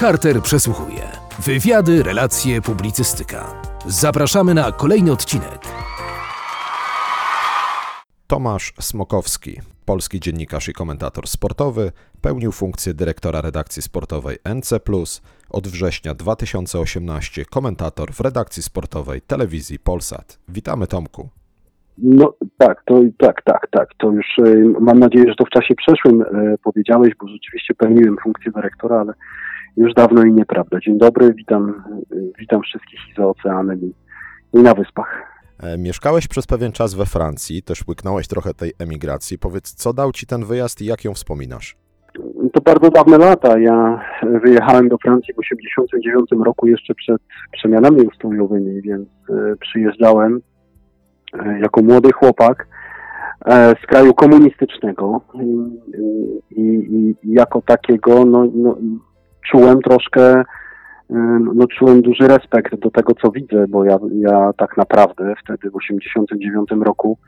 Carter przesłuchuje. Wywiady, relacje, publicystyka. Zapraszamy na kolejny odcinek. Tomasz Smokowski, polski dziennikarz i komentator sportowy, pełnił funkcję dyrektora redakcji sportowej NC, od września 2018 komentator w redakcji sportowej telewizji Polsat. Witamy Tomku. No tak, to tak, tak, tak. To już e, mam nadzieję, że to w czasie przeszłym e, powiedziałeś, bo rzeczywiście pełniłem funkcję dyrektora, ale już dawno i nieprawda. Dzień dobry, witam, e, witam wszystkich i za oceanem i, i na wyspach. Mieszkałeś przez pewien czas we Francji, też łyknąłeś trochę tej emigracji. Powiedz, co dał ci ten wyjazd i jak ją wspominasz? To bardzo dawne lata. Ja wyjechałem do Francji w 1989 roku, jeszcze przed przemianami ustrojowymi, więc przyjeżdżałem E, jako młody chłopak e, z kraju komunistycznego i, i, i jako takiego no, no, czułem troszkę, e, no, czułem duży respekt do tego, co widzę, bo ja, ja tak naprawdę wtedy w 89 roku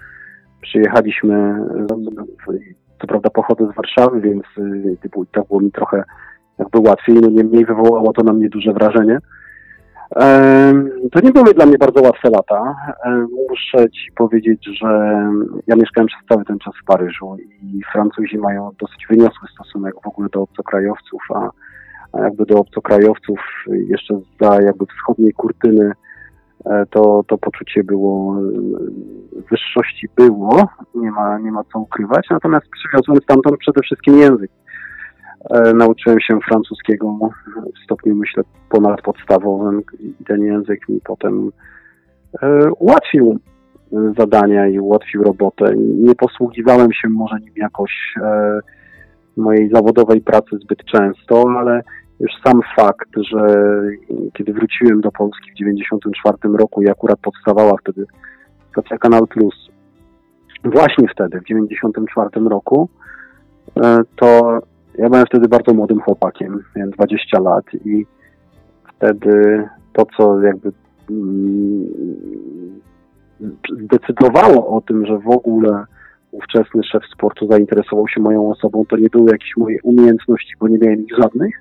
przyjechaliśmy, co prawda pochodzę z Warszawy, więc tak było mi trochę jakby łatwiej, no niemniej wywołało to na mnie duże wrażenie. To nie były dla mnie bardzo łatwe lata. Muszę Ci powiedzieć, że ja mieszkałem przez cały ten czas w Paryżu i Francuzi mają dosyć wyniosły stosunek w ogóle do obcokrajowców, a jakby do obcokrajowców jeszcze za jakby wschodniej kurtyny e, to, to poczucie było, wyższości było, nie ma, nie ma co ukrywać, natomiast przywiozłem stamtąd przede wszystkim język. E, nauczyłem się francuskiego w stopniu, myślę, ponadpodstawowym i ten język mi potem e, ułatwił zadania i ułatwił robotę. Nie posługiwałem się może nim jakoś e, mojej zawodowej pracy zbyt często, ale już sam fakt, że kiedy wróciłem do Polski w 1994 roku i akurat powstawała wtedy stacja Kanal Plus, właśnie wtedy, w 1994 roku, to ja byłem wtedy bardzo młodym chłopakiem, miałem 20 lat i wtedy to, co jakby mm, zdecydowało o tym, że w ogóle ówczesny szef sportu zainteresował się moją osobą, to nie były jakieś moje umiejętności, bo nie miałem ich żadnych,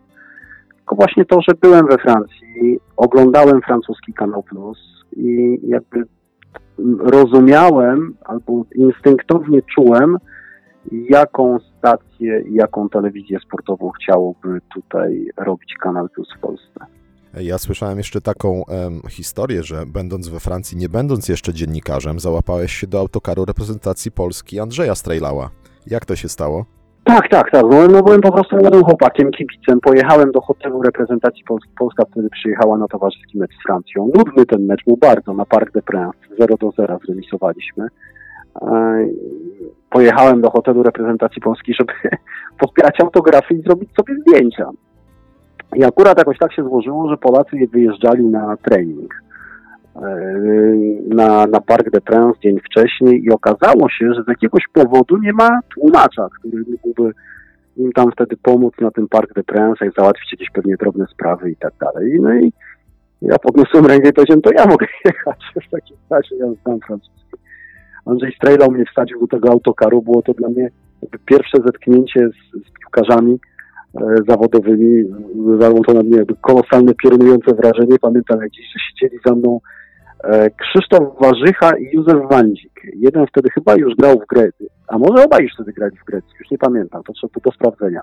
tylko właśnie to, że byłem we Francji, oglądałem francuski Kanał Plus i jakby rozumiałem albo instynktownie czułem, jaką stację jaką telewizję sportową chciałoby tutaj robić Kanal Plus w Polsce. Ja słyszałem jeszcze taką historię, że będąc we Francji, nie będąc jeszcze dziennikarzem, załapałeś się do autokaru reprezentacji Polski Andrzeja Strejlała. Jak to się stało? Tak, tak, tak. No, no byłem po prostu młodym chłopakiem, kibicem. Pojechałem do hotelu reprezentacji Polski. Polska wtedy przyjechała na towarzyski mecz z Francją. Nudny ten mecz był bardzo na Parc des Princes. 0 do 0 zremisowaliśmy. E, pojechałem do hotelu reprezentacji Polski, żeby podpierać autografy i zrobić sobie zdjęcia. I akurat jakoś tak się złożyło, że Polacy wyjeżdżali na trening e, na, na Parc des Princes dzień wcześniej i okazało się, że z jakiegoś powodu nie ma tłumacza, który mógłby im tam wtedy pomóc na tym Parc des Princes, załatwić jakieś pewnie drobne sprawy i tak dalej. No i ja podniosłem rękę i powiedziałem, to ja mogę jechać w takim razie, ja znam francuski. Andrzej Strejlał mnie wsadził do tego autokaru. Było to dla mnie pierwsze zetknięcie z, z piłkarzami zawodowymi. Wywarło to na mnie kolosalne, piorunujące wrażenie. Pamiętam jak że siedzieli za mną e, Krzysztof Warzycha i Józef Wandzik. Jeden wtedy chyba już grał w Grecji, a może obaj już wtedy grali w Grecji, już nie pamiętam, to trzeba do sprawdzenia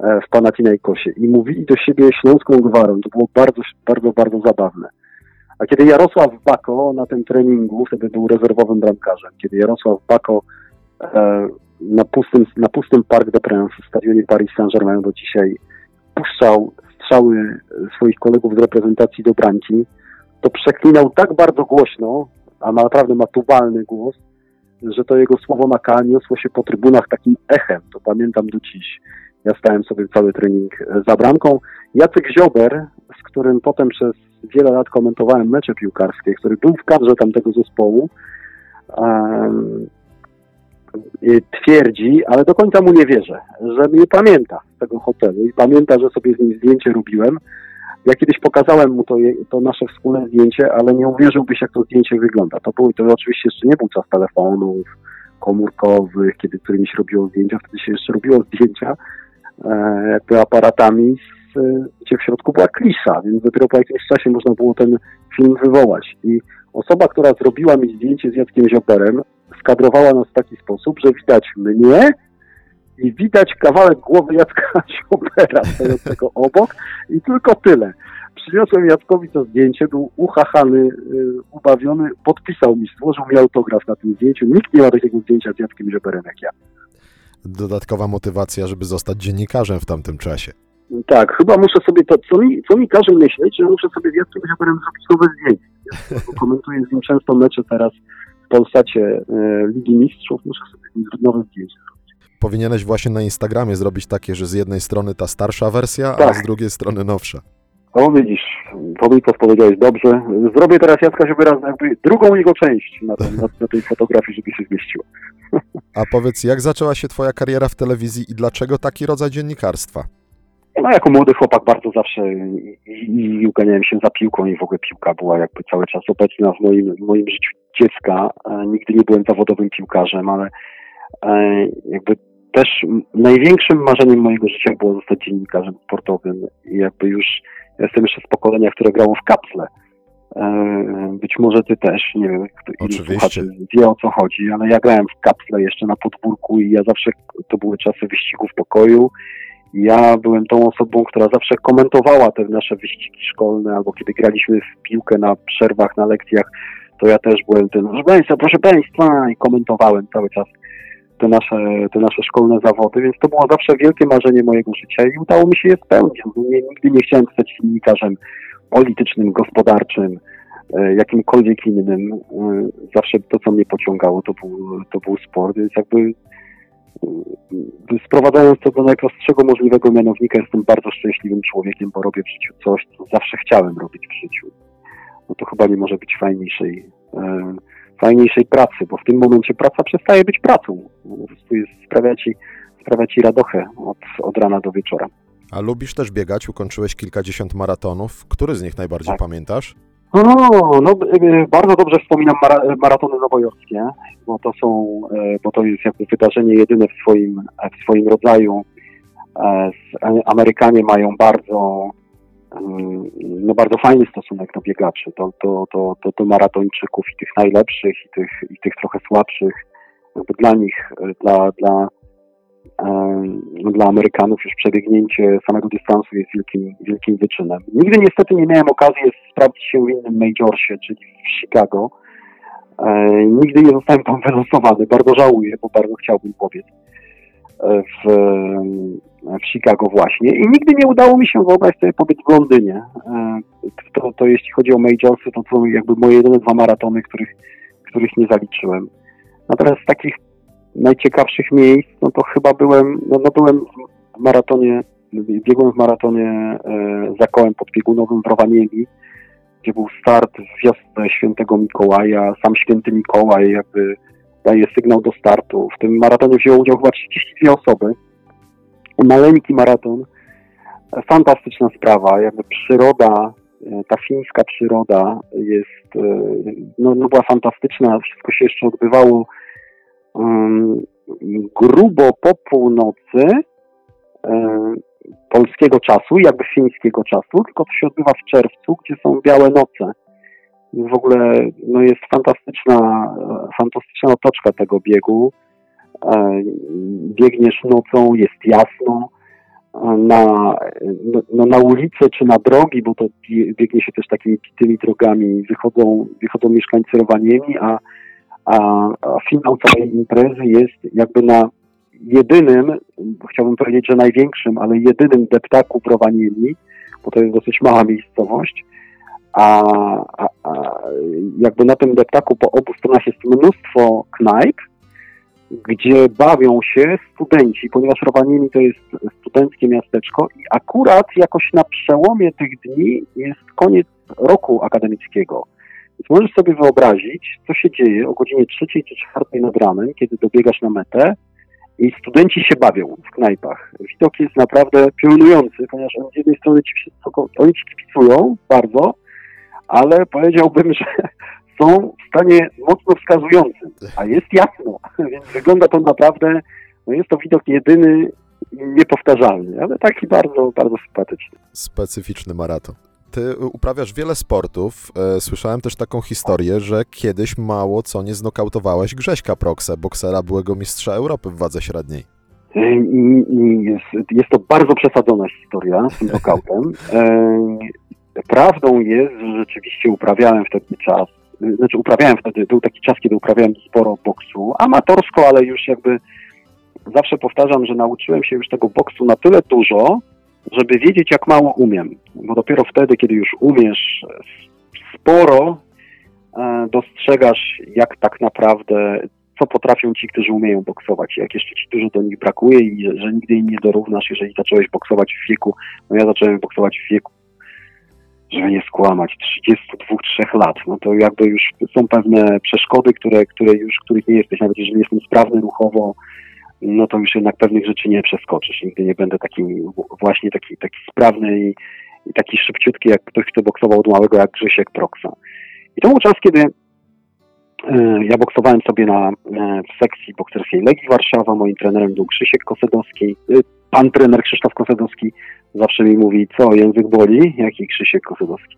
e, w Panathinaikosie i mówili do siebie śląską gwarą. To było bardzo, bardzo, bardzo zabawne. A kiedy Jarosław Bako na tym treningu, wtedy był rezerwowym bramkarzem, kiedy Jarosław Bako e, na, pustym, na pustym Parc de Princes w stadionie Paris Saint-Germain do dzisiaj puszczał strzały swoich kolegów z reprezentacji do bramki, to przeklinał tak bardzo głośno, a naprawdę ma tubalny głos, że to jego słowo na K niosło się po trybunach takim echem. To pamiętam do dziś. Ja stałem sobie cały trening za bramką. Jacek Ziober, z którym potem przez wiele lat komentowałem mecze piłkarskie, który był w kadrze tamtego zespołu, twierdzi, ale do końca mu nie wierzę, że mnie pamięta z tego hotelu i pamięta, że sobie z nim zdjęcie robiłem. Ja kiedyś pokazałem mu to, to nasze wspólne zdjęcie, ale nie uwierzyłbyś, jak to zdjęcie wygląda. To, był, to oczywiście jeszcze nie był czas telefonów komórkowych, kiedy którymi się robiło zdjęcia, wtedy się jeszcze robiło zdjęcia e, jakby aparatami e, gdzie w środku była klisza, więc dopiero po jakimś czasie można było ten film wywołać. I osoba, która zrobiła mi zdjęcie z Jackiem Zioberem, skadrowała nas w taki sposób, że widać mnie i widać kawałek głowy Jacka Ziobera stojącego obok i tylko tyle. Przyniosłem Jackowi to zdjęcie, był uchachany, y, ubawiony, podpisał mi, złożył mi autograf na tym zdjęciu. Nikt nie ma takiego zdjęcia z Jackiem Zioberem jak ja. Dodatkowa motywacja, żeby zostać dziennikarzem w tamtym czasie. Tak, chyba muszę sobie to, co mi, co mi każe myśleć, że muszę sobie z Jackiem Zioberem zrobić nowe zdjęcie. Ja komentuję z nim często mecze teraz Polsacie y, Ligi Mistrzów, muszę sobie nim nowe zdjęcie Powinieneś właśnie na Instagramie zrobić takie, że z jednej strony ta starsza wersja, a Tak. z drugiej strony nowsza. O widzisz, Wojtas powiedziałeś dobrze. Zrobię teraz Jacka Ziobera jakby drugą jego część na, ten, na, na tej fotografii, żeby się zmieściła. A powiedz, jak zaczęła się twoja kariera w telewizji i dlaczego taki rodzaj dziennikarstwa? No jako młody chłopak bardzo zawsze i, i, i uganiałem się za piłką i w ogóle piłka była jakby cały czas obecna w moim, w moim życiu dziecka. E, Nigdy nie byłem zawodowym piłkarzem, ale e, jakby też największym marzeniem mojego życia było zostać dziennikarzem sportowym i jakby już jestem jeszcze z pokolenia, które grało w kapsle. E, Być może ty też, nie wiem, kto Oczywiście. wie o co chodzi, ale ja grałem w kapsle jeszcze na podwórku i ja zawsze, to były czasy wyścigów pokoju, ja byłem tą osobą, która zawsze komentowała te nasze wyścigi szkolne, albo kiedy graliśmy w piłkę na przerwach, na lekcjach, to ja też byłem ten, proszę Państwa, proszę Państwa, i komentowałem cały czas te nasze, te nasze szkolne zawody, więc to było zawsze wielkie marzenie mojego życia i udało mi się je spełnić. Nie, nigdy nie chciałem zostać dziennikarzem politycznym, gospodarczym, e, jakimkolwiek innym. E, Zawsze to, co mnie pociągało, to był, to był sport, więc jakby sprowadzając to do najprostszego możliwego mianownika, jestem bardzo szczęśliwym człowiekiem, bo robię w życiu coś, co zawsze chciałem robić w życiu. No to chyba nie może być fajniejszej, e, fajniejszej pracy, bo w tym momencie praca przestaje być pracą. Po prostu jest, sprawia, ci, sprawia ci radochę od, od rana do wieczora. A lubisz też biegać? Ukończyłeś kilkadziesiąt maratonów. Który z nich najbardziej Tak. pamiętasz? No e, bardzo dobrze wspominam mara, maratony nowojorskie, bo to są, e, bo to jest jakby wydarzenie jedyne w swoim, w swoim rodzaju. E, e, Amerykanie mają bardzo, mm, no bardzo fajny stosunek do biegaczy, do, do, do, do, do maratończyków i tych najlepszych i tych, i tych trochę słabszych. Jakby dla nich, e, dla, dla, no dla Amerykanów już przebiegnięcie samego dystansu jest wielkim, wielkim wyczynem. Nigdy niestety nie miałem okazji sprawdzić się w innym majorsie, czyli w Chicago. E, nigdy nie zostałem tam wylosowany. Bardzo żałuję, bo bardzo chciałbym pobiec e, w, e, w Chicago właśnie. I nigdy nie udało mi się wyobrazić sobie pobiec w Londynie. E, to, to jeśli chodzi o majorsy, to są jakby moje jedyne dwa maratony, których, których nie zaliczyłem. Natomiast z takich najciekawszych miejsc, no to chyba byłem, no, no byłem w maratonie, biegłem w maratonie e, za kołem podbiegunowym w Rowaniemi, gdzie był start w wiosnę świętego Mikołaja. Sam święty Mikołaj jakby daje sygnał do startu. W tym maratonie wzięło udział chyba 32 osoby. Maleńki maraton. Fantastyczna sprawa. Jakby przyroda, e, ta fińska przyroda jest, e, no, no była fantastyczna. Wszystko się jeszcze odbywało grubo po północy polskiego czasu, jakby fińskiego czasu, tylko to się odbywa w czerwcu, gdzie są białe noce. W ogóle no jest fantastyczna, fantastyczna otoczka tego biegu. Biegniesz nocą, jest jasno. Na, no, no na ulicy czy na drogi, bo to bie- biegnie się też takimi tymi drogami, wychodzą, wychodzą mieszkańcy Rowaniemi, a, a, a finał całej imprezy jest jakby na jedynym, chciałbym powiedzieć, że największym, ale jedynym deptaku w Rowaniemi, bo to jest dosyć mała miejscowość, a, a, a jakby na tym deptaku po obu stronach jest mnóstwo knajp, gdzie bawią się studenci, ponieważ Rowaniemi to jest studenckie miasteczko i akurat jakoś na przełomie tych dni jest koniec roku akademickiego. Więc możesz sobie wyobrazić, co się dzieje o godzinie trzeciej czy czwartej nad ranem, kiedy dobiegasz na metę i studenci się bawią w knajpach. Widok jest naprawdę piorunujący, ponieważ oni z jednej strony ci wszyscy, oni ci kibicują bardzo, ale powiedziałbym, że są w stanie mocno wskazującym, a jest jasno, więc wygląda to naprawdę, no jest to widok jedyny, niepowtarzalny, ale taki bardzo, bardzo sympatyczny. Specyficzny maraton. Ty uprawiasz wiele sportów. E, słyszałem też taką historię, że kiedyś mało co nie znokautowałeś Grześka Proksę, boksera byłego mistrza Europy w wadze średniej. E, jest, jest to bardzo przesadzona historia z tym nokautem. E, prawdą jest, że rzeczywiście uprawiałem wtedy czas, znaczy uprawiałem wtedy, był taki czas, kiedy uprawiałem sporo boksu, amatorsko, ale już jakby zawsze powtarzam, że nauczyłem się już tego boksu na tyle dużo, żeby wiedzieć, jak mało umiem. Bo dopiero wtedy, kiedy już umiesz sporo, e, dostrzegasz, jak tak naprawdę, co potrafią ci, którzy umieją boksować. Jak jeszcze ci dużo do nich brakuje i że, że nigdy im nie dorównasz, jeżeli zacząłeś boksować w wieku, no ja zacząłem boksować w wieku, żeby nie skłamać, 32-3 lat, no to jakby już są pewne przeszkody, które, które już, których nie jesteś, nawet jeżeli jestem sprawny ruchowo, no to już jednak pewnych rzeczy nie przeskoczysz. Nigdy nie będę taki właśnie taki, taki sprawny i, i taki szybciutki, jak ktoś, kto boksował od małego, jak Grzesiek Proksa. I to był czas, kiedy e, ja boksowałem sobie na, e, w sekcji bokserskiej Legii Warszawa. Moim trenerem był Krzysiek Kosedowski. E, pan trener Krzysztof Kosedowski zawsze mi mówi, co, język boli? Jaki Krzysiek Kosedowski?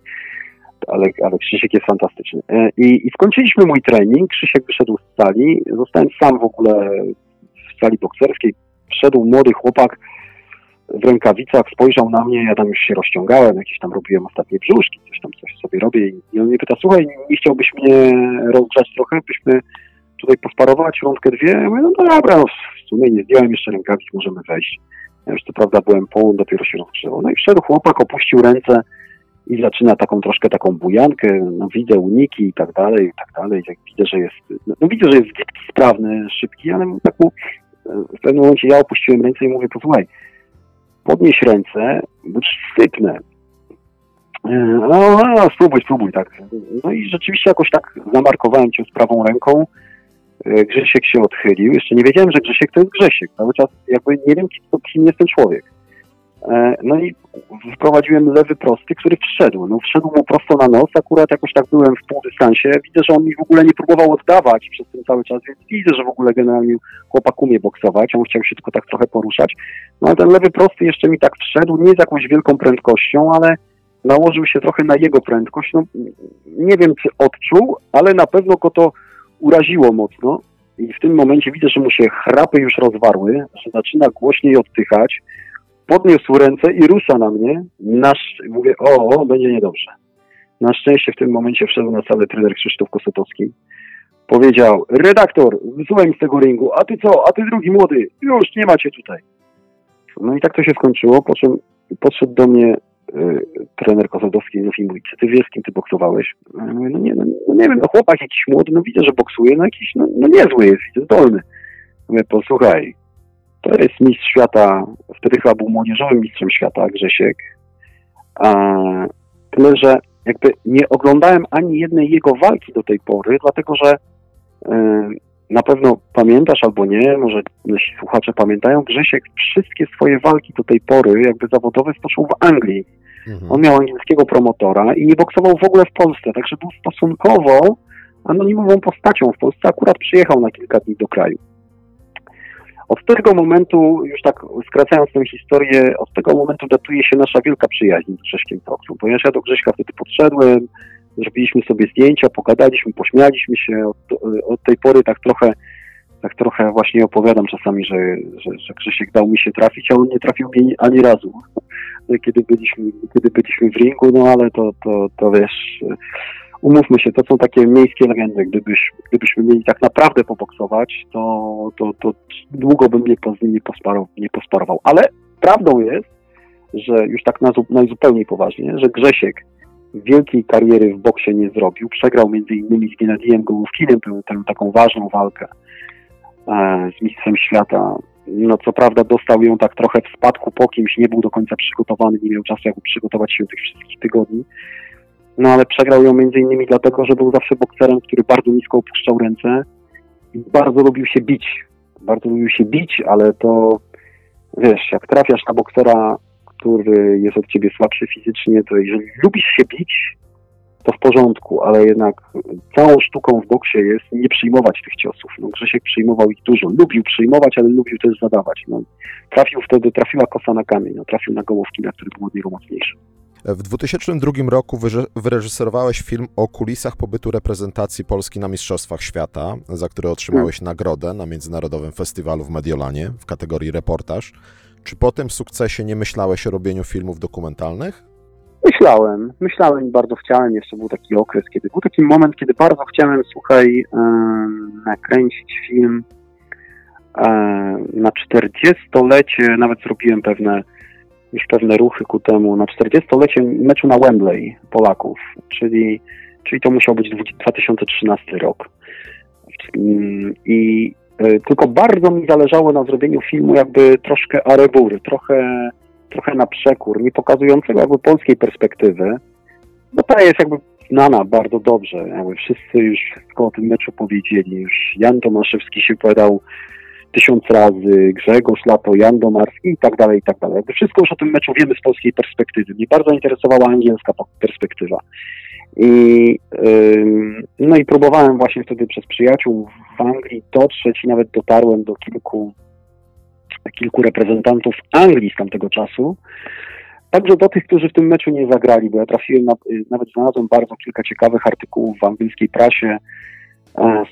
Ale, ale Krzysiek jest fantastyczny. I, I skończyliśmy mój trening. Krzysiek wyszedł z sali. Zostałem sam w ogóle sali bokserskiej wszedł młody chłopak w rękawicach, spojrzał na mnie, ja tam już się rozciągałem, jakieś tam robiłem ostatnie brzuszki, coś tam coś sobie robię i on mnie pyta, słuchaj, nie chciałbyś mnie rozgrzać trochę, byśmy tutaj posparować rundkę dwie? Ja mówię, no dobra, no w sumie nie zdjąłem jeszcze rękawic, możemy wejść. Ja już co prawda byłem połon, dopiero się rozgrzewał. No i wszedł chłopak, opuścił ręce i zaczyna taką troszkę taką bujankę, no widzę uniki i tak dalej, i tak dalej. Widzę, że jest, no widzę, że jest sprawny, szybki, ale tak mu w pewnym momencie ja opuściłem ręce i mówię, posłuchaj, podnieś ręce, bo sypnę. E, no, no, spróbuj, spróbuj, tak. No i rzeczywiście jakoś tak zamarkowałem cię z prawą ręką. E, Grzesiek się odchylił. Jeszcze nie wiedziałem, że Grzesiek to jest Grzesiek. Cały czas jakby nie wiem, kim jest ten człowiek. E, no i wprowadziłem lewy prosty, który wszedł. No wszedł mu prosto na nos, akurat jakoś tak byłem w półdystansie. Widzę, że on mi w ogóle nie próbował oddawać przez ten cały czas, więc widzę, że w ogóle generalnie chłopak umie boksować, on chciał się tylko tak trochę poruszać. No ale ten lewy prosty jeszcze mi tak wszedł, nie z jakąś wielką prędkością, ale nałożył się trochę na jego prędkość. No nie wiem, czy odczuł, ale na pewno go to uraziło mocno. I w tym momencie widzę, że mu się chrapy już rozwarły, że zaczyna głośniej oddychać podniósł ręce i rusza na mnie. Nasz, mówię, o, o, będzie niedobrze. Na szczęście w tym momencie wszedł na salę trener Krzysztof Kosotowski. Powiedział, redaktor, wysuwaj mi z tego ringu, a ty co, a ty drugi młody, już nie macie tutaj. No i tak to się skończyło, po czym podszedł do mnie y, trener Kosotowski i mówi, czy ty wiesz, kim ty boksowałeś? Ja mówię, no nie, no, no, nie wiem, no chłopak jakiś młody, no widzę, że boksuje, no jakiś, no, no niezły jest, zdolny. Mówię, posłuchaj, to jest mistrz świata, wtedy chyba był młodzieżowym mistrzem świata, Grzesiek. A, tyle, że jakby nie oglądałem ani jednej jego walki do tej pory, dlatego że y, na pewno pamiętasz albo nie, może nasi słuchacze pamiętają, Grzesiek wszystkie swoje walki do tej pory, jakby zawodowe, stoczył w Anglii. Mhm. On miał angielskiego promotora i nie boksował w ogóle w Polsce, także był stosunkowo anonimową postacią w Polsce. Akurat przyjechał na kilka dni do kraju. Od tego momentu, już tak skracając tę historię, od tego momentu datuje się nasza wielka przyjaźń z Grześkiem Proksą, ponieważ ja do Grześka wtedy podszedłem, zrobiliśmy sobie zdjęcia, pogadaliśmy, pośmialiśmy się, od, od tej pory tak trochę tak trochę właśnie opowiadam czasami, że, że, że dał mi się trafić, a on nie trafił mnie ani razu, kiedy byliśmy, kiedy byliśmy w ringu, no ale to, to, to wiesz, umówmy się, to są takie miejskie legendy. Gdybyś, gdybyśmy mieli tak naprawdę poboksować, to, to, to długo bym nie, po, nie, posparował, nie posparował. Ale prawdą jest, że już tak najzupełniej poważnie, że Grzesiek wielkiej kariery w boksie nie zrobił. Przegrał między innymi z Genadijem Gołówkinem tę, tę taką ważną walkę e, z mistrzem świata. No co prawda dostał ją tak trochę w spadku po kimś, nie był do końca przygotowany, nie miał czasu jakby przygotować się tych wszystkich tygodni no ale przegrał ją między innymi dlatego, że był zawsze bokserem, który bardzo nisko opuszczał ręce i bardzo lubił się bić. Bardzo lubił się bić, ale to wiesz, jak trafiasz na boksera, który jest od ciebie słabszy fizycznie, to jeżeli lubisz się bić, to w porządku, ale jednak całą sztuką w boksie jest nie przyjmować tych ciosów. No, Grzesiek przyjmował ich dużo. Lubił przyjmować, ale lubił też zadawać. No, trafił wtedy, trafiła kosa na kamień, no, trafił na gołówki, na który był od niego mocniejszy. W 2002 roku wyre- wyreżyserowałeś film o kulisach pobytu reprezentacji Polski na Mistrzostwach Świata, za które otrzymałeś nagrodę na Międzynarodowym Festiwalu w Mediolanie w kategorii reportaż. Czy po tym sukcesie nie myślałeś o robieniu filmów dokumentalnych? Myślałem, myślałem i bardzo chciałem. Jeszcze był taki okres, kiedy był taki moment, kiedy bardzo chciałem, słuchaj, nakręcić film na 40-lecie, nawet zrobiłem pewne, już pewne ruchy ku temu, na 40-lecie meczu na Wembley Polaków, czyli, czyli to musiał być 2013 rok. I y, tylko bardzo mi zależało na zrobieniu filmu jakby troszkę arebury, trochę trochę na przekór, nie pokazującego jakby polskiej perspektywy, bo ta jest jakby znana bardzo dobrze. Jakby wszyscy już wszystko o tym meczu powiedzieli. Już Jan Tomaszewski się powiedział tysiąc razy, Grzegorz Lato, Jan Domarski i tak dalej, i tak dalej. Wszystko już o tym meczu wiemy z polskiej perspektywy. Mnie bardzo interesowała angielska perspektywa. I, ym, no i próbowałem właśnie wtedy przez przyjaciół w Anglii dotrzeć i nawet dotarłem do kilku kilku reprezentantów Anglii z tamtego czasu, także do tych, którzy w tym meczu nie zagrali, bo ja trafiłem, na, nawet znalazłem bardzo kilka ciekawych artykułów w angielskiej prasie,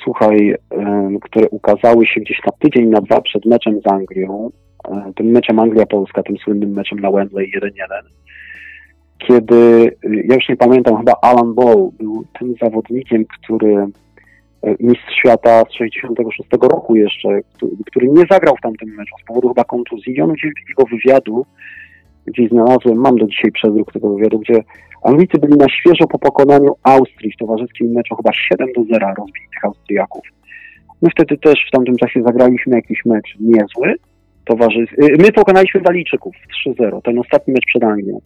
słuchaj, e, które ukazały się gdzieś na tydzień, na dwa przed meczem z Anglią, e, tym meczem Anglia-Polska, tym słynnym meczem na Wembley 1-1, kiedy, ja już nie pamiętam, chyba Alan Ball był tym zawodnikiem, który mistrz świata z 66 roku jeszcze, który nie zagrał w tamtym meczu z powodu chyba kontuzji. On udzielił takiego wywiadu, gdzie znalazłem, mam do dzisiaj przezróg tego wywiadu, gdzie Anglicy byli na świeżo po pokonaniu Austrii w towarzyskim meczu, chyba 7 do 0 rozbili tych Austriaków. My wtedy też w tamtym czasie zagraliśmy jakiś mecz niezły, towarzys... Y, my pokonaliśmy Walijczyków 3-0, ten ostatni mecz przed Anglią.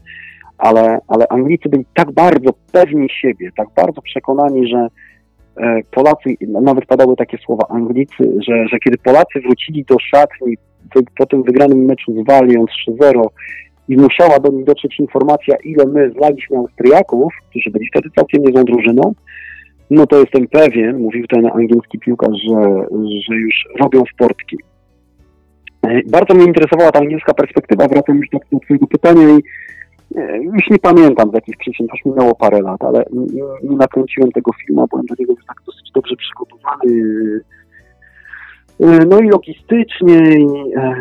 Ale, ale Anglicy byli tak bardzo pewni siebie, tak bardzo przekonani, że E, Polacy, nawet padały takie słowa Anglicy, że, że kiedy Polacy wrócili do szatni po tym wygranym meczu z Walią 3-0 i musiała do nich dotrzeć informacja, ile my zlaliśmy Austriaków, którzy byli wtedy całkiem niezłą drużyną, no to jestem pewien, mówił ten angielski piłkarz, że, że już robią w portki. E, bardzo mnie interesowała ta angielska perspektywa, wracam już do, Twojego pytania i już nie pamiętam z jakich przyczyn, już minęło parę lat, ale nie, nakręciłem tego filmu, byłem do niego już tak dosyć dobrze przygotowany. E, no i logistycznie, i, e,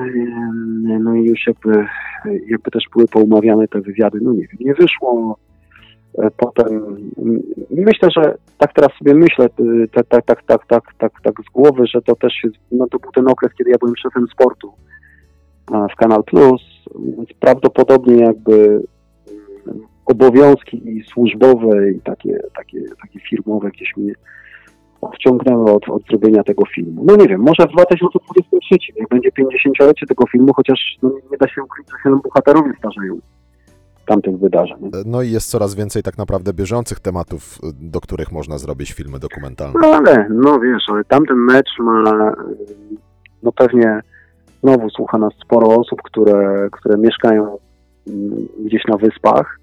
no i już jakby, jakby też były poumawiane te wywiady, no nie wiem, nie wyszło. E, potem myślę, że tak teraz sobie myślę, tak, tak, tak, tak, tak, tak, tak z głowy, że to też jest, no to był ten okres, kiedy ja byłem szefem sportu w Kanal Plus, więc prawdopodobnie jakby obowiązki służbowe i takie, takie, takie firmowe gdzieś mnie odciągnęły od, od zrobienia tego filmu. No nie wiem, może w 2023, jak będzie 50-lecie tego filmu, chociaż no, nie da się ukryć, że się bohaterowie starzeją tamtych wydarzeń. No i jest coraz więcej tak naprawdę bieżących tematów, do których można zrobić filmy dokumentalne. No ale, no wiesz, ale tamten mecz ma, no pewnie znowu słucha nas sporo osób, które, które mieszkają mm, gdzieś na wyspach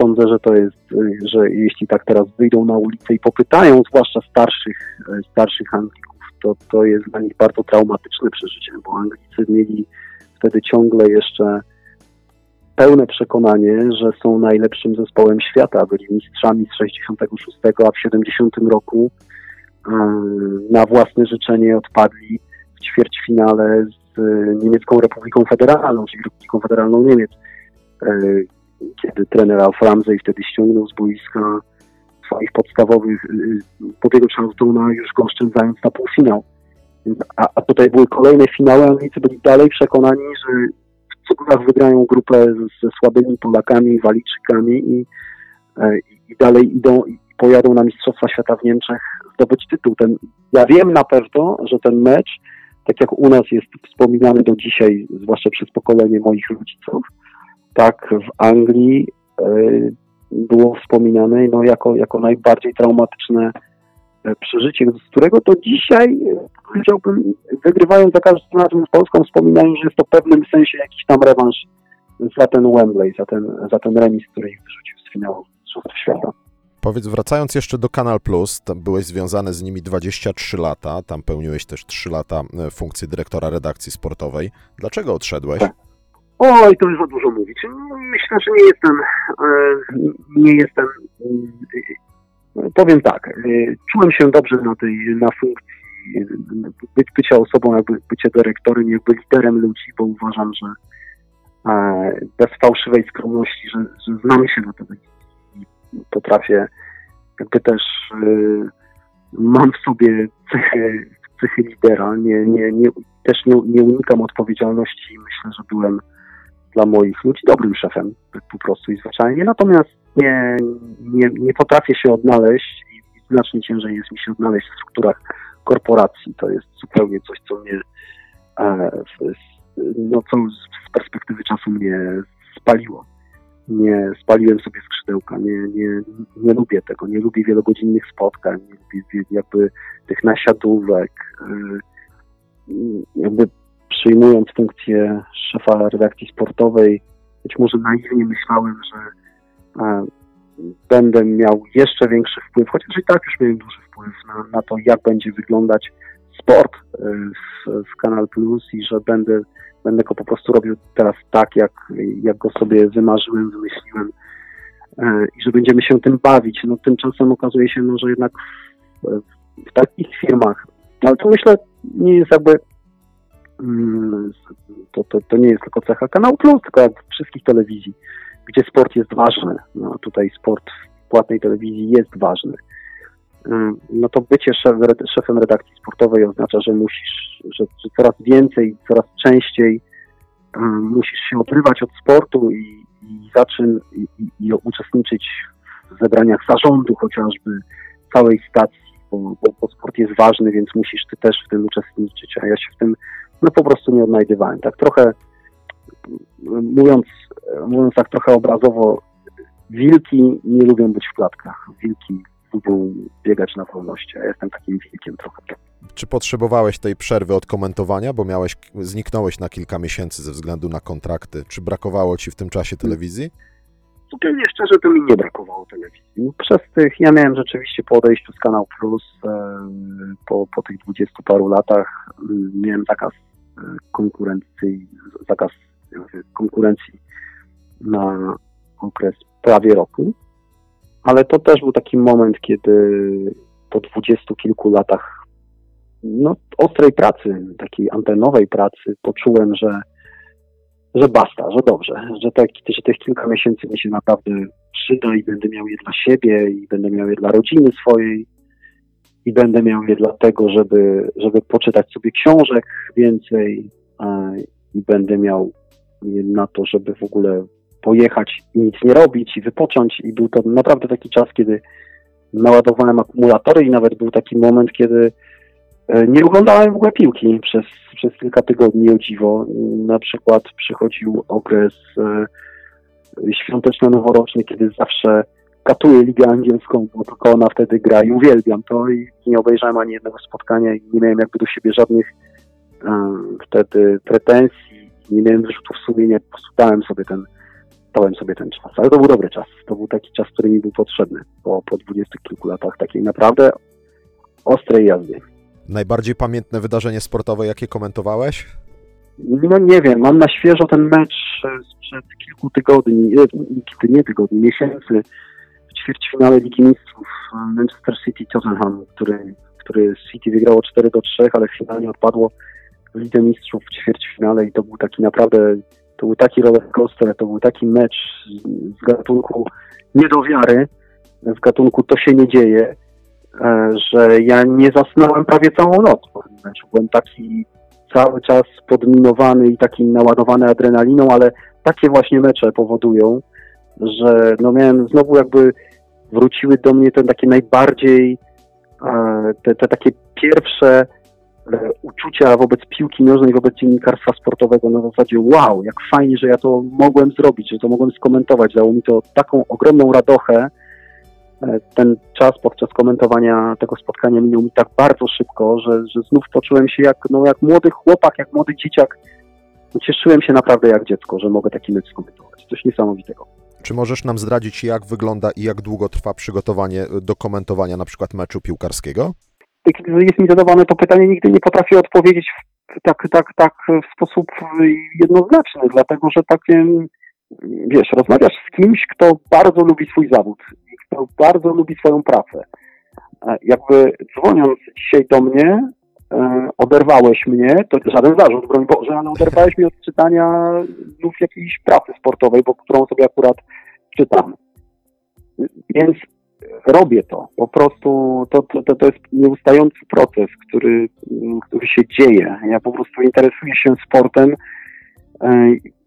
sądzę, że to jest, że jeśli tak teraz wyjdą na ulicę i popytają, zwłaszcza starszych, y, starszych Anglików, to to jest dla nich bardzo traumatyczne przeżycie, bo Anglicy mieli wtedy ciągle jeszcze pełne przekonanie, że są najlepszym zespołem świata. Byli mistrzami z 66, a w 70 roku y, na własne życzenie odpadli w ćwierćfinale z Niemiecką Republiką Federalną, czyli Republiką Federalną Niemiec kiedy trener Alf Ramsey wtedy ściągnął z boiska swoich podstawowych Bobby'ego Charltona, już go oszczędzając na półfinał. A, a tutaj były kolejne finały, Anglicy byli dalej przekonani, że w cukrach wygrają grupę ze słabymi Polakami, Walijczykami i, e, i dalej idą i pojadą na Mistrzostwa Świata w Niemczech zdobyć tytuł. Ten, ja wiem na pewno, że ten mecz, tak jak u nas jest wspominany do dzisiaj, zwłaszcza przez pokolenie moich rodziców, tak w Anglii e, było wspominane no, jako, jako najbardziej traumatyczne e, przeżycie, z którego to dzisiaj e, powiedziałbym, wygrywając za każdym razem z Polską, wspominają, że jest to w pewnym sensie jakiś tam rewanż za ten Wembley, za ten, za ten remis, który ich wyrzucił z finału Mistrzostw Świata. Powiedz, wracając jeszcze do Kanal Plus, byłeś związany z nimi 23 lata, tam pełniłeś też 3 lata funkcję dyrektora redakcji sportowej. Dlaczego odszedłeś? Tak. Oj, to już za dużo mówić. Myślę, że nie jestem, e, nie jestem, e, powiem tak, e, czułem się dobrze na tej, na funkcji być, bycia osobą, jakby bycie dyrektorem, jakby liderem ludzi, bo uważam, że bez fałszywej skromności, że, że znam się na telewizji i potrafię jakby też mam w sobie cechy, cechy lidera, nie, nie, nie, też nie, nie unikam odpowiedzialności i myślę, że byłem dla moich ludzi dobrym szefem tak po prostu i zwyczajnie. Natomiast nie, nie, nie potrafię się odnaleźć i znacznie ciężej jest mi się odnaleźć w strukturach korporacji. To jest zupełnie coś, co mnie e, no, co z perspektywy czasu mnie spaliło. Nie spaliłem sobie skrzydełka, nie, nie, nie lubię tego, nie lubię wielogodzinnych spotkań, nie lubię jakby tych nasiadówek, e, przyjmując funkcję szefa redakcji sportowej, być może naiwnie myślałem, że e, będę miał jeszcze większy wpływ, chociaż i tak już miałem duży wpływ na, na to, jak będzie wyglądać sport e, w, w Kanal Plus i że będę, będę go po prostu robił teraz tak, jak, jak go sobie wymarzyłem, wymyśliłem e, i że będziemy się tym bawić. No tymczasem okazuje się, no, że jednak w, w takich firmach, ale to myślę nie jest jakby to, to, to nie jest tylko cecha Kanału Plus, tylko wszystkich telewizji, gdzie sport jest ważny. No, tutaj sport w płatnej telewizji jest ważny. Mm, no to bycie szef, szefem redakcji sportowej oznacza, że musisz, że, że coraz więcej, coraz częściej um, musisz się odrywać od sportu i, i zaczyn i, i, i uczestniczyć w zebraniach zarządu chociażby całej stacji, bo, bo, bo, sport jest ważny, więc musisz ty też w tym uczestniczyć, a ja się w tym no po prostu nie odnajdywałem. Tak trochę, mówiąc, mówiąc tak trochę obrazowo, wilki nie lubią być w klatkach. Wilki lubią biegać na wolności, a ja jestem takim wilkiem trochę. Czy potrzebowałeś tej przerwy od komentowania, bo miałeś, zniknąłeś na kilka miesięcy ze względu na kontrakty? Czy brakowało ci w tym czasie telewizji? Zupełnie szczerze, to mi nie brakowało telewizji. Przez tych, ja miałem rzeczywiście po odejściu z Kanał Plus, po, po tych dwudziestu paru latach, miałem zakaz konkurencji, zakaz konkurencji na okres prawie roku, ale to też był taki moment, kiedy po dwudziestu kilku latach no, ostrej pracy, takiej antenowej pracy, poczułem, że, że basta, że dobrze, że, tak, że tych kilka miesięcy mi się naprawdę przyda i będę miał je dla siebie i będę miał je dla rodziny swojej i będę miał je dlatego, żeby, żeby poczytać sobie książek więcej i będę miał na to, żeby w ogóle pojechać i nic nie robić i wypocząć i był to naprawdę taki czas, kiedy naładowałem akumulatory i nawet był taki moment, kiedy e, nie oglądałem w ogóle piłki przez, przez kilka tygodni, o dziwo. Na przykład przychodził okres e, świąteczno-noworoczny, kiedy zawsze katuję ligę angielską, bo tylko ona wtedy gra i uwielbiam to i nie obejrzałem ani jednego spotkania i nie miałem jakby do siebie żadnych um, wtedy pretensji, nie miałem wyrzutów sumienia, po prostu dałem sobie ten, dałem sobie ten czas. Ale to był dobry czas. To był taki czas, który mi był potrzebny po, po dwudziestu kilku latach takiej naprawdę ostrej jazdy. Najbardziej pamiętne wydarzenie sportowe, jakie komentowałeś? No nie wiem, mam na świeżo ten mecz sprzed kilku tygodni, nie tygodni, miesięcy ćwierćfinale Ligi Mistrzów Manchester City Tottenham, który, który City wygrało 4 do 3, ale finalnie odpadło w Lidze Mistrzów w ćwierćfinale i to był taki naprawdę, to był taki rollercoaster, to był taki mecz z gatunku nie do wiary, z gatunku to się nie dzieje, e, że ja nie zasnąłem prawie całą noc. Byłem taki cały czas podminowany i taki naładowany adrenaliną, ale takie właśnie mecze powodują, że no miałem znowu jakby wróciły do mnie te takie najbardziej, e, te, te takie pierwsze e, uczucia wobec piłki nożnej, wobec dziennikarstwa sportowego na zasadzie wow, jak fajnie, że ja to mogłem zrobić, że to mogłem skomentować. Dało mi to taką ogromną radochę. E, ten czas podczas komentowania tego spotkania minął mi tak bardzo szybko, że, że znów poczułem się jak, no, jak młody chłopak, jak młody dzieciak. Cieszyłem się naprawdę jak dziecko, że mogę taki mecz skomentować. Coś niesamowitego. Czy możesz nam zdradzić, jak wygląda i jak długo trwa przygotowanie do komentowania na przykład meczu piłkarskiego? Kiedy jest mi zadawane to pytanie, nigdy nie potrafię odpowiedzieć tak, tak, tak w sposób jednoznaczny, dlatego że takie, wiesz, rozmawiasz z kimś, kto bardzo lubi swój zawód, kto bardzo lubi swoją pracę. Jakby dzwoniąc dzisiaj do mnie, e, oderwałeś mnie, to żaden zarzut, broń Boże, ale oderwałeś mnie od czytania lub jakiejś pracy sportowej, bo którą sobie akurat czytam. Więc robię to. Po prostu to, to, to jest nieustający proces, który, który się dzieje. Ja po prostu interesuję się sportem.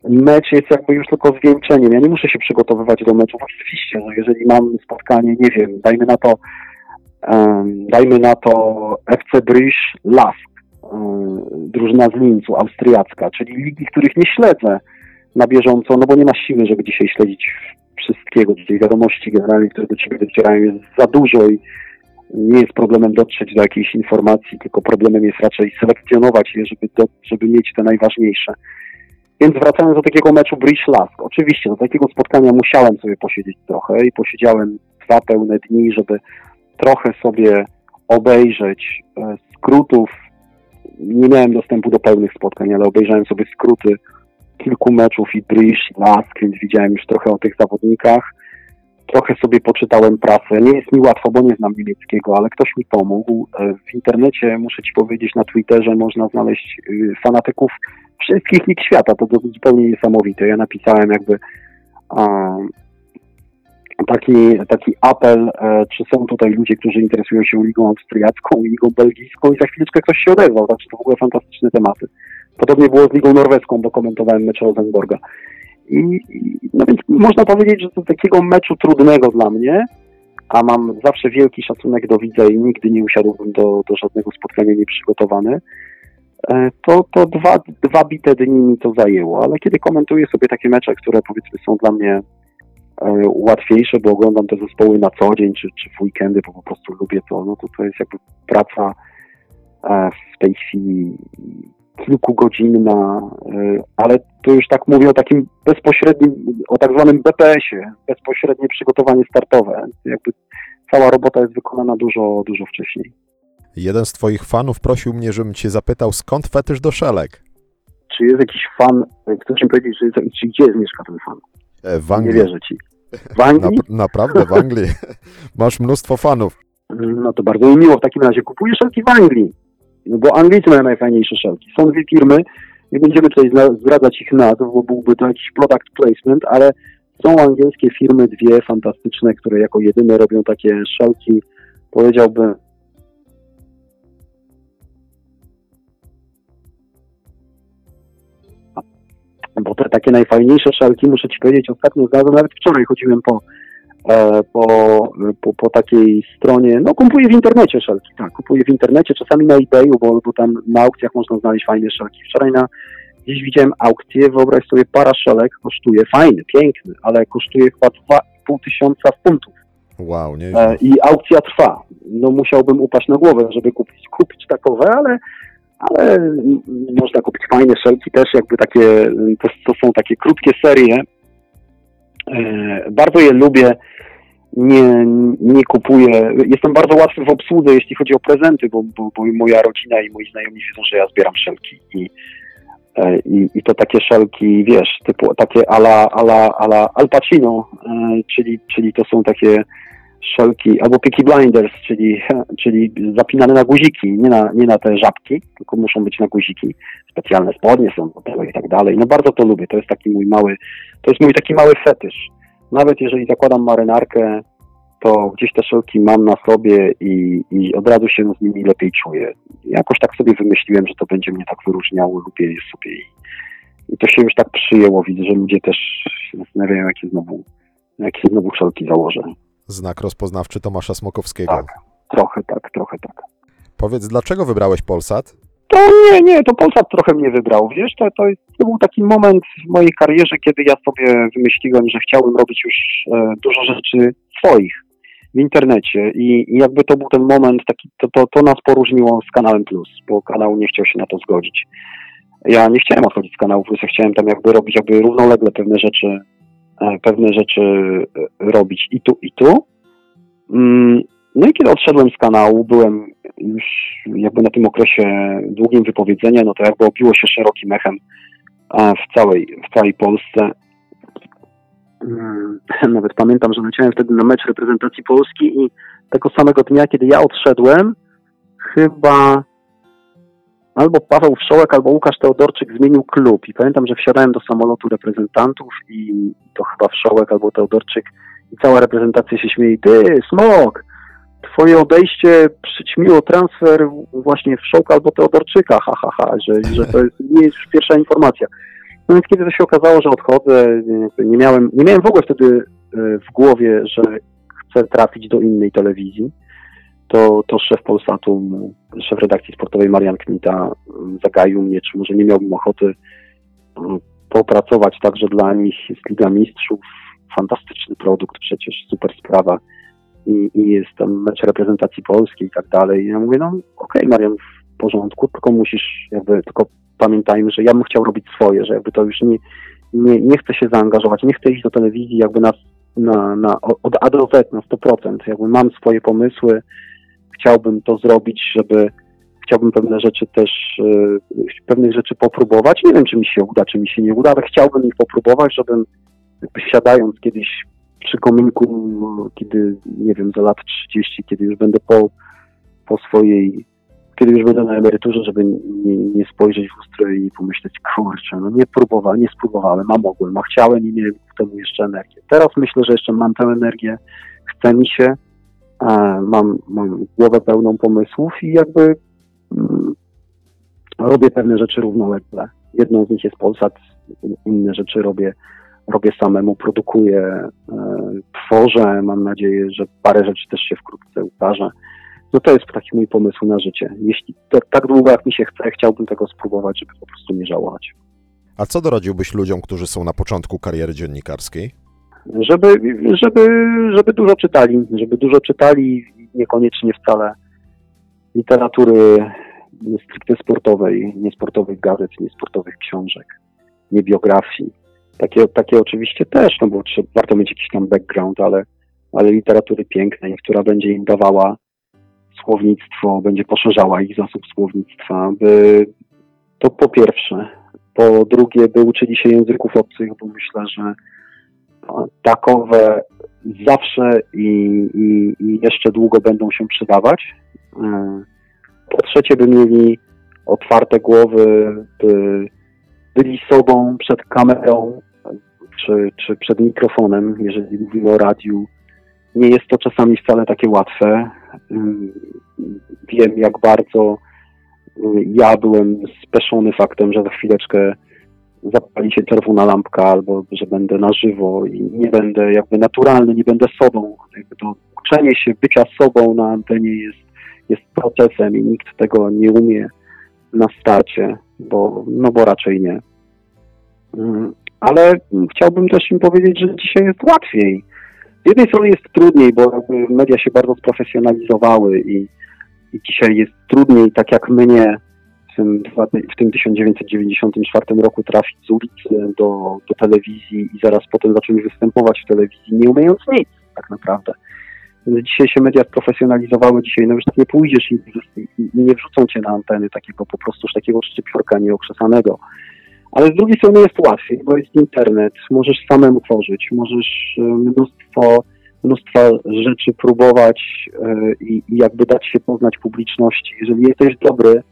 Mecz jest jakby już tylko zwieńczeniem. Ja nie muszę się przygotowywać do meczów. Oczywiście, że jeżeli mam spotkanie, nie wiem, dajmy na to dajmy na to FC Bryż Lask, drużyna z Linzu, austriacka, czyli ligi, których nie śledzę na bieżąco, no bo nie ma siły, żeby dzisiaj śledzić wszystkiego, tej wiadomości generalnie, które do ciebie docierają jest za dużo i nie jest problemem dotrzeć do jakiejś informacji, tylko problemem jest raczej selekcjonować je, żeby, do, żeby mieć te najważniejsze. Więc wracając do takiego meczu Bridge Lask, oczywiście do takiego spotkania musiałem sobie posiedzieć trochę i posiedziałem dwa pełne dni, żeby trochę sobie obejrzeć e, skrótów. Nie miałem dostępu do pełnych spotkań, ale obejrzałem sobie skróty kilku meczów i i Lask, więc widziałem już trochę o tych zawodnikach. Trochę sobie poczytałem prasę. Nie jest mi łatwo, bo nie znam niemieckiego, ale ktoś mi pomógł. E, w internecie, muszę Ci powiedzieć, na Twitterze można znaleźć y, fanatyków wszystkich lig świata. To zupełnie niesamowite. Ja napisałem jakby taki, taki apel, e, czy są tutaj ludzie, którzy interesują się ligą austriacką, ligą belgijską i za chwileczkę ktoś się odezwał. Także to w ogóle fantastyczne tematy. Podobnie było z ligą norweską, bo komentowałem mecz Rosenborga. I, no więc można powiedzieć, że to takiego meczu trudnego dla mnie, a mam zawsze wielki szacunek do widza i nigdy nie usiadłbym do, do żadnego spotkania nieprzygotowany, e, to, to dwa, dwa bite dni mi to zajęło, ale kiedy komentuję sobie takie mecze, które powiedzmy są dla mnie łatwiejsze, bo oglądam te zespoły na co dzień, czy, czy w weekendy, bo po prostu lubię to, no to to jest jakby praca e, w tej chwili kilkugodzinna, y, ale to już tak mówię o takim bezpośrednim, o tak zwanym BPS-ie, bezpośrednie przygotowanie startowe. Jakby cała robota jest wykonana dużo, dużo wcześniej. Jeden z twoich fanów prosił mnie, żebym cię zapytał, skąd fetysz do szelek? Czy jest jakiś fan, chcesz mi powiedzieć, że, czy gdzie mieszka ten fan? E, w Anglii. Nie wierzę ci. W Anglii? Na, naprawdę, w Anglii. Masz mnóstwo fanów. No to bardzo mi miło. W takim razie kupuję szelki w Anglii. No bo Anglicy mają najfajniejsze szelki. Są dwie firmy, nie będziemy tutaj zdradzać ich nazw, bo byłby to jakiś product placement, ale są angielskie firmy, dwie fantastyczne, które jako jedyne robią takie szelki, powiedziałbym, bo te takie najfajniejsze szelki, muszę Ci powiedzieć, ostatnio znalazłem, nawet wczoraj chodziłem po E, po, po, po takiej stronie, no kupuję w internecie szelki, tak, kupuję w internecie, czasami na eBayu, bo, bo tam na aukcjach można znaleźć fajne szelki. Wczoraj na, gdzieś widziałem aukcję, wyobraź sobie, para szelek kosztuje, fajny, piękny, ale kosztuje chyba 2,5 tysiąca funtów. Wow, nie. E, I aukcja trwa. No musiałbym upaść na głowę, żeby kupić, kupić takowe, ale ale można kupić fajne szelki też, jakby takie, to, to są takie krótkie serie. E, bardzo je lubię nie, nie kupuję. Jestem bardzo łatwy w obsłudze, jeśli chodzi o prezenty, bo, bo, bo moja rodzina i moi znajomi wiedzą, że ja zbieram szelki i, e, i, i to takie szelki, wiesz, typu takie ala, ala, ala Al Pacino, e, czyli, czyli to są takie szelki, albo Peaky Blinders, czyli, czyli zapinane na guziki, nie na, nie na te żabki, tylko muszą być na guziki. Specjalne spodnie są do tego i tak dalej. No bardzo to lubię, to jest taki mój mały, to jest mój taki mały fetysz nawet jeżeli zakładam marynarkę, to gdzieś te szelki mam na sobie i, i od razu się z nimi lepiej czuję. Jakoś tak sobie wymyśliłem, że to będzie mnie tak wyróżniało, lubię je sobie i, i to się już tak przyjęło. Widzę, że ludzie też się zastanawiają, jakie znowu, jakie znowu szelki założę. Znak rozpoznawczy Tomasza Smokowskiego. Tak, trochę tak, trochę tak. Powiedz, dlaczego wybrałeś Polsat? To nie, nie, to Polsat trochę mnie wybrał, wiesz, to, to, to, był taki moment w mojej karierze, kiedy ja sobie wymyśliłem, że chciałbym robić już e, dużo rzeczy swoich w internecie i, i, jakby to był ten moment, taki, to, to, to nas poróżniło z kanałem Plus, bo kanał nie chciał się na to zgodzić. Ja nie chciałem odchodzić z kanału Plus, ja chciałem tam jakby robić jakby równolegle pewne rzeczy pewne rzeczy e, robić i tu, i tu. Mm, No i kiedy odszedłem z kanału, byłem już jakby na tym okresie długim wypowiedzenia, no to jakby obiło się szerokim echem e, w całej, w całej Polsce. Mm, Nawet pamiętam, że leciałem wtedy na mecz reprezentacji Polski i tego samego dnia, kiedy ja odszedłem, chyba albo Paweł Wszołek, albo Łukasz Teodorczyk zmienił klub. I pamiętam, że wsiadałem do samolotu reprezentantów i to chyba Wszołek albo Teodorczyk i cała reprezentacja się śmieje. Ty, Smok, twoje odejście przyćmiło transfer właśnie Wszołka albo Teodorczyka, ha, ha, ha, że, że to jest, nie jest już pierwsza informacja. No więc kiedy to się okazało, że odchodzę, nie miałem, nie miałem w ogóle wtedy e, w głowie, że chcę trafić do innej telewizji to, to szef Polsatu, szef redakcji sportowej Marian Kmita mm, zagaił mnie, czy może nie miałbym ochoty mm, popracować także dla nich z Liga Mistrzów. Fantastyczny produkt, przecież super sprawa. I, i jest tam mecz reprezentacji polskiej i tak dalej. I ja mówię, no okej Marian, w porządku, tylko musisz jakby, tylko pamiętajmy, że ja bym chciał robić swoje, że jakby to już nie, nie, nie chcę się zaangażować, nie chcę iść do telewizji jakby na, na, na, od A do Z na 100%. Jakby mam swoje pomysły, chciałbym to zrobić, żeby chciałbym pewne rzeczy też, e, pewnych rzeczy popróbować. Nie wiem, czy mi się uda, czy mi się nie uda, ale chciałbym ich popróbować, żebym siadając kiedyś przy kominku, kiedy, nie wiem, za lat 30, kiedy już będę po, po swojej, kiedy już będę na emeryturze, żeby nie, nie spojrzeć w lustro i pomyśleć, kurczę, no nie próbowałem, nie spróbowałem, a mogłem, a chciałem i miałem ku temu jeszcze energię. Teraz myślę, że jeszcze mam tę energię, chce mi się, mam, mam głowę pełną pomysłów i jakby mm, robię pewne rzeczy równolegle. Jedną z nich jest Polsat, inne rzeczy robię, robię samemu, produkuję, e, tworzę. Mam nadzieję, że parę rzeczy też się wkrótce ukaże. No to jest taki mój pomysł na życie. Jeśli to, tak długo jak mi się chce, chciałbym tego spróbować, żeby po prostu nie żałować. A co doradziłbyś ludziom, którzy są na początku kariery dziennikarskiej? Żeby, żeby, żeby dużo czytali, żeby dużo czytali, niekoniecznie wcale literatury stricte sportowej, nie sportowych gazet, nie sportowych książek, nie biografii. Takie, takie oczywiście też, no bo trzeba, warto mieć jakiś tam background, ale, ale literatury pięknej, która będzie im dawała słownictwo, będzie poszerzała ich zasób słownictwa, by to po pierwsze. Po drugie, by uczyli się języków obcych, bo myślę, że takowe zawsze i, i, i jeszcze długo będą się przydawać. E, Po trzecie, by mieli otwarte głowy, by byli sobą przed kamerą czy, czy przed mikrofonem, jeżeli mówimy o radiu. Nie jest to czasami wcale takie łatwe. Wiem, jak bardzo ja byłem speszony faktem, że za chwileczkę zapali się czerwona lampka, albo że będę na żywo i nie będę jakby naturalny, nie będę sobą. Jakby to uczenie się bycia sobą na antenie jest, jest procesem i nikt tego nie umie na starcie, bo, no bo raczej nie. Mm, Ale chciałbym też im powiedzieć, że dzisiaj jest łatwiej. Z jednej strony jest trudniej, bo media się bardzo sprofesjonalizowały i, i dzisiaj jest trudniej, tak jak mnie w tym, w tym 1994 roku trafić z ulicy do, do telewizji i zaraz potem zacząć występować w telewizji, nie umiejąc nic tak naprawdę. Dzisiaj się media sprofesjonalizowały, dzisiaj no już tak nie pójdziesz i, i, nie wrzucą cię na anteny takiego po prostu takiego szczypiorka nieokrzesanego. Ale z drugiej strony jest łatwiej, bo jest internet, możesz samemu tworzyć, możesz e, mnóstwo, mnóstwo rzeczy próbować e, i, i jakby dać się poznać publiczności. Jeżeli jesteś dobry,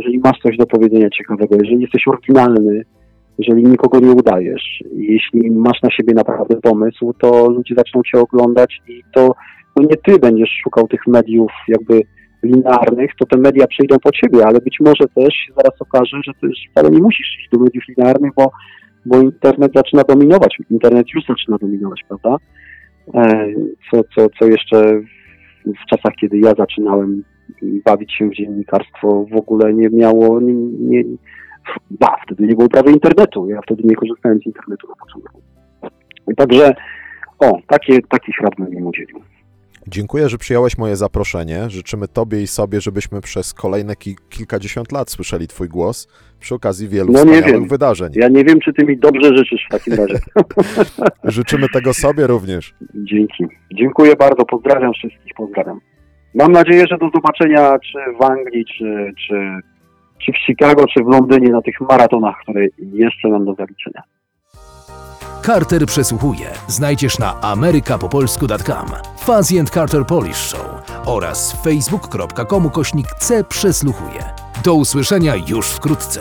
jeżeli masz coś do powiedzenia ciekawego, jeżeli jesteś oryginalny, jeżeli nikogo nie udajesz, jeśli masz na siebie naprawdę pomysł, to ludzie zaczną cię oglądać i to no nie ty będziesz szukał tych mediów jakby linearnych, to te media przyjdą po ciebie, ale być może też się zaraz okaże, że ty wcale nie musisz iść do mediów linearnych, bo, bo internet zaczyna dominować. Internet już zaczyna dominować, prawda? E, Co, co, co jeszcze w, w czasach, kiedy ja zaczynałem bawić się w dziennikarstwo, w ogóle nie miało, nie, nie, ba, wtedy nie było prawie internetu, ja wtedy nie korzystałem z internetu na początku. Także, o, takie, takich rad bym udzielił. Dziękuję, że przyjąłeś moje zaproszenie. Życzymy Tobie i sobie, żebyśmy przez kolejne ki- kilkadziesiąt lat słyszeli Twój głos przy okazji wielu No wspaniałych wiem. wydarzeń. Ja nie wiem, czy ty mi dobrze życzysz w takim razie. Życzymy tego sobie również. Dzięki. Dziękuję bardzo, pozdrawiam wszystkich, pozdrawiam. Mam nadzieję, że do zobaczenia czy w Anglii, czy, czy, czy w Chicago, czy w Londynie na tych maratonach, które jeszcze mam do zaliczenia. Carter przesłuchuje znajdziesz na amerykapopolsku.com, and Carter Polish Show oraz facebook.com kośnik C przesłuchuje. Do usłyszenia już wkrótce.